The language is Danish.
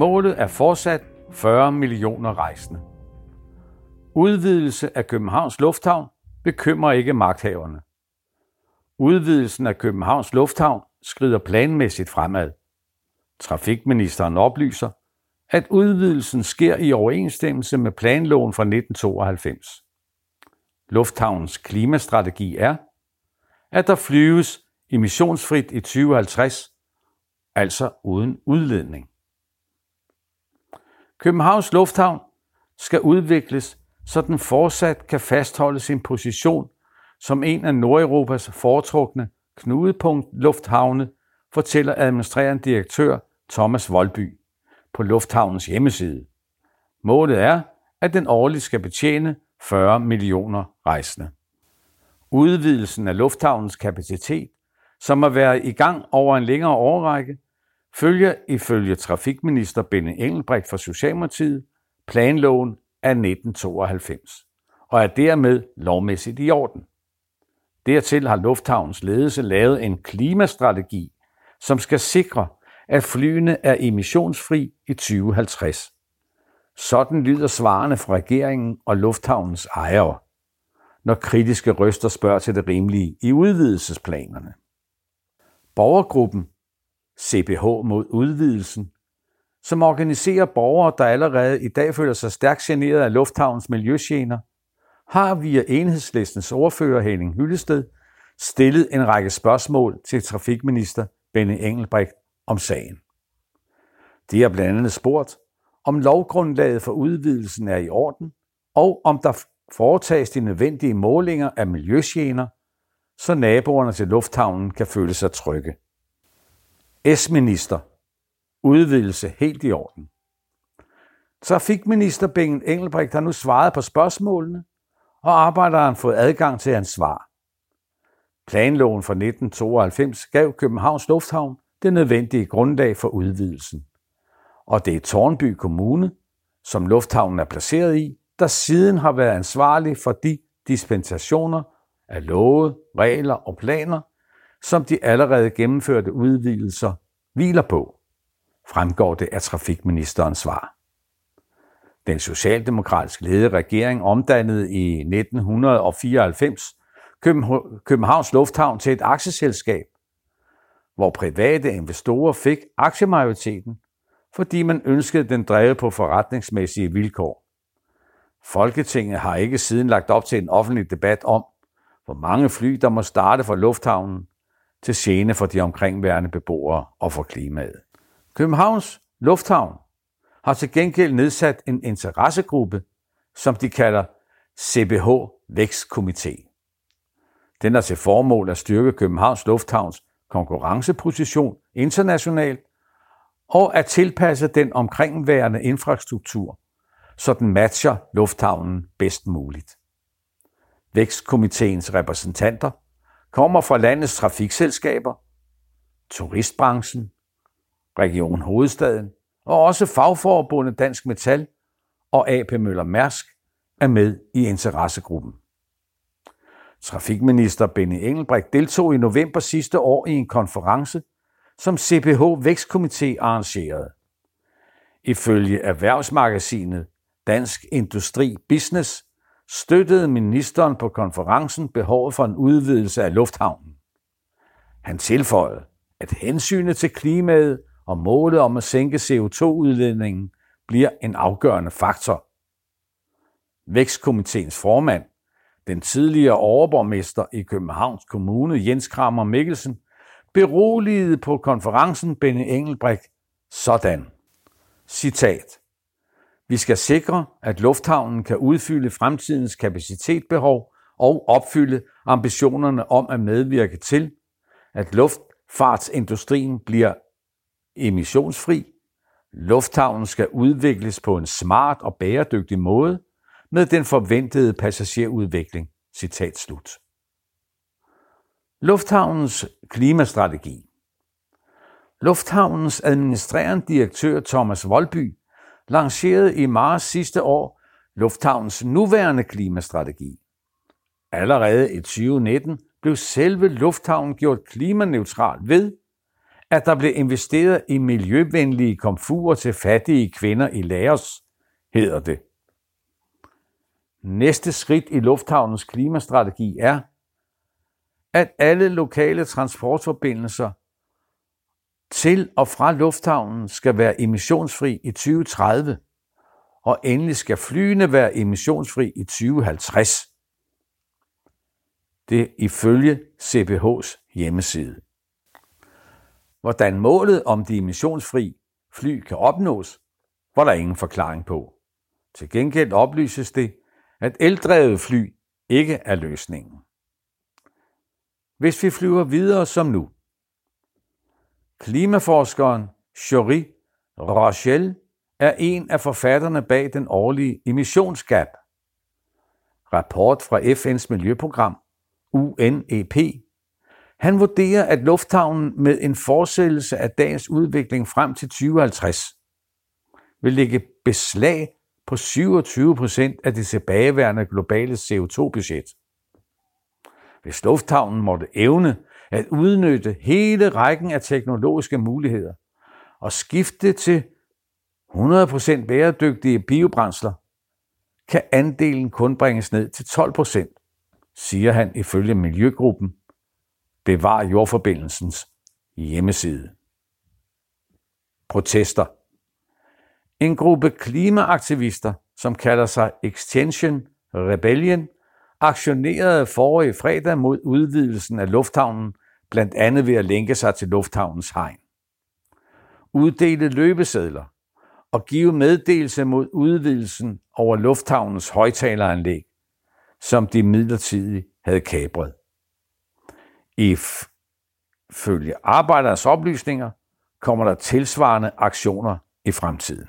Målet er fortsat 40 millioner rejsende. Udvidelse af Københavns Lufthavn bekymrer ikke magthaverne. Udvidelsen af Københavns Lufthavn skrider planmæssigt fremad. Trafikministeren oplyser, at udvidelsen sker i overensstemmelse med planloven fra 1992. Lufthavnens klimastrategi er, at der flyves emissionsfrit i 2050, altså uden udledning. Københavns Lufthavn skal udvikles, så den fortsat kan fastholde sin position som en af Nordeuropas foretrukne knudepunkt lufthavne, fortæller administrerende direktør Thomas Voldby på lufthavnens hjemmeside. Målet er, at den årligt skal betjene 40 millioner rejsende. Udvidelsen af lufthavnens kapacitet, som har været i gang over en længere årrække, følger ifølge trafikminister Benny Engelbrecht fra Socialdemokratiet planloven af 1992 og er dermed lovmæssigt i orden. Dertil har Lufthavns ledelse lavet en klimastrategi, som skal sikre, at flyene er emissionsfri i 2050. Sådan lyder svarene fra regeringen og Lufthavnens ejere, når kritiske røster spørger til det rimelige i udvidelsesplanerne. Borgergruppen CBH mod udvidelsen, som organiserer borgere, der allerede i dag føler sig stærkt generet af lufthavnens miljøgener, har via enhedslistens ordfører Henning Hyllested stillet en række spørgsmål til trafikminister Benny Engelbrecht om sagen. De har blandt andet spurgt, om lovgrundlaget for udvidelsen er i orden, og om der foretages de nødvendige målinger af miljøgener, så naboerne til lufthavnen kan føle sig trygge. S-minister. Udvidelse helt i orden. Trafikminister Bengt Engelbrecht har nu svaret på spørgsmålene, og arbejderen fået adgang til hans svar. Planloven fra 1992 gav Københavns Lufthavn det nødvendige grundlag for udvidelsen. Og det er Tornby Kommune, som lufthavnen er placeret i, der siden har været ansvarlig for de dispensationer af love, regler og planer, som de allerede gennemførte udvidelser hviler på, fremgår det af trafikministerens svar. Den socialdemokratisk ledede regering omdannede i 1994 Københavns Lufthavn til et aktieselskab, hvor private investorer fik aktiemajoriteten, fordi man ønskede den drevet på forretningsmæssige vilkår. Folketinget har ikke siden lagt op til en offentlig debat om, hvor mange fly, der må starte fra lufthavnen, til gene for de omkringværende beboere og for klimaet. Københavns Lufthavn har til gengæld nedsat en interessegruppe, som de kalder CBH Vækstkomité. Den har til formål at styrke Københavns Lufthavns konkurrenceposition internationalt og at tilpasse den omkringværende infrastruktur, så den matcher lufthavnen bedst muligt. Vækstkomiteens repræsentanter kommer fra landets trafikselskaber, turistbranchen, Region Hovedstaden og også fagforbundet Dansk Metal og AP Møller Mærsk er med i interessegruppen. Trafikminister Benny Engelbrecht deltog i november sidste år i en konference, som CPH Vækstkomité arrangerede. Ifølge erhvervsmagasinet Dansk Industri Business støttede ministeren på konferencen behovet for en udvidelse af lufthavnen. Han tilføjede, at hensynet til klimaet og målet om at sænke CO2-udledningen bliver en afgørende faktor. Vækstkomiteens formand, den tidligere overborgmester i Københavns Kommune, Jens Kramer Mikkelsen, beroligede på konferencen Benny Engelbrecht sådan. Citat. Vi skal sikre, at lufthavnen kan udfylde fremtidens kapacitetsbehov og opfylde ambitionerne om at medvirke til, at luftfartsindustrien bliver emissionsfri. Lufthavnen skal udvikles på en smart og bæredygtig måde med den forventede passagerudvikling. Citat slut. Lufthavnens klimastrategi Lufthavnens administrerende direktør Thomas Volby lancerede i marts sidste år Lufthavnens nuværende klimastrategi. Allerede i 2019 blev selve lufthavnen gjort klimaneutral ved, at der blev investeret i miljøvenlige komfurer til fattige kvinder i Laos, hedder det. Næste skridt i lufthavnens klimastrategi er, at alle lokale transportforbindelser til og fra lufthavnen skal være emissionsfri i 2030, og endelig skal flyene være emissionsfri i 2050. Det er ifølge CPH's hjemmeside. Hvordan målet om de emissionsfri fly kan opnås, var der ingen forklaring på. Til gengæld oplyses det, at eldrevet fly ikke er løsningen. Hvis vi flyver videre som nu. Klimaforskeren Jory Rochelle er en af forfatterne bag den årlige emissionsgap. Rapport fra FN's miljøprogram, UNEP, han vurderer, at lufthavnen med en fortsættelse af dagens udvikling frem til 2050 vil lægge beslag på 27 procent af det tilbageværende globale CO2-budget. Hvis lufthavnen måtte evne at udnytte hele rækken af teknologiske muligheder og skifte til 100% bæredygtige biobrændsler, kan andelen kun bringes ned til 12%, siger han ifølge Miljøgruppen Bevar jordforbindelsens hjemmeside. Protester. En gruppe klimaaktivister, som kalder sig Extension Rebellion, aktionerede forrige fredag mod udvidelsen af lufthavnen, blandt andet ved at lænke sig til lufthavnens hegn. Uddele løbesedler og give meddelelse mod udvidelsen over lufthavnens højtaleranlæg, som de midlertidigt havde kabret. Ifølge arbejdernes oplysninger kommer der tilsvarende aktioner i fremtiden.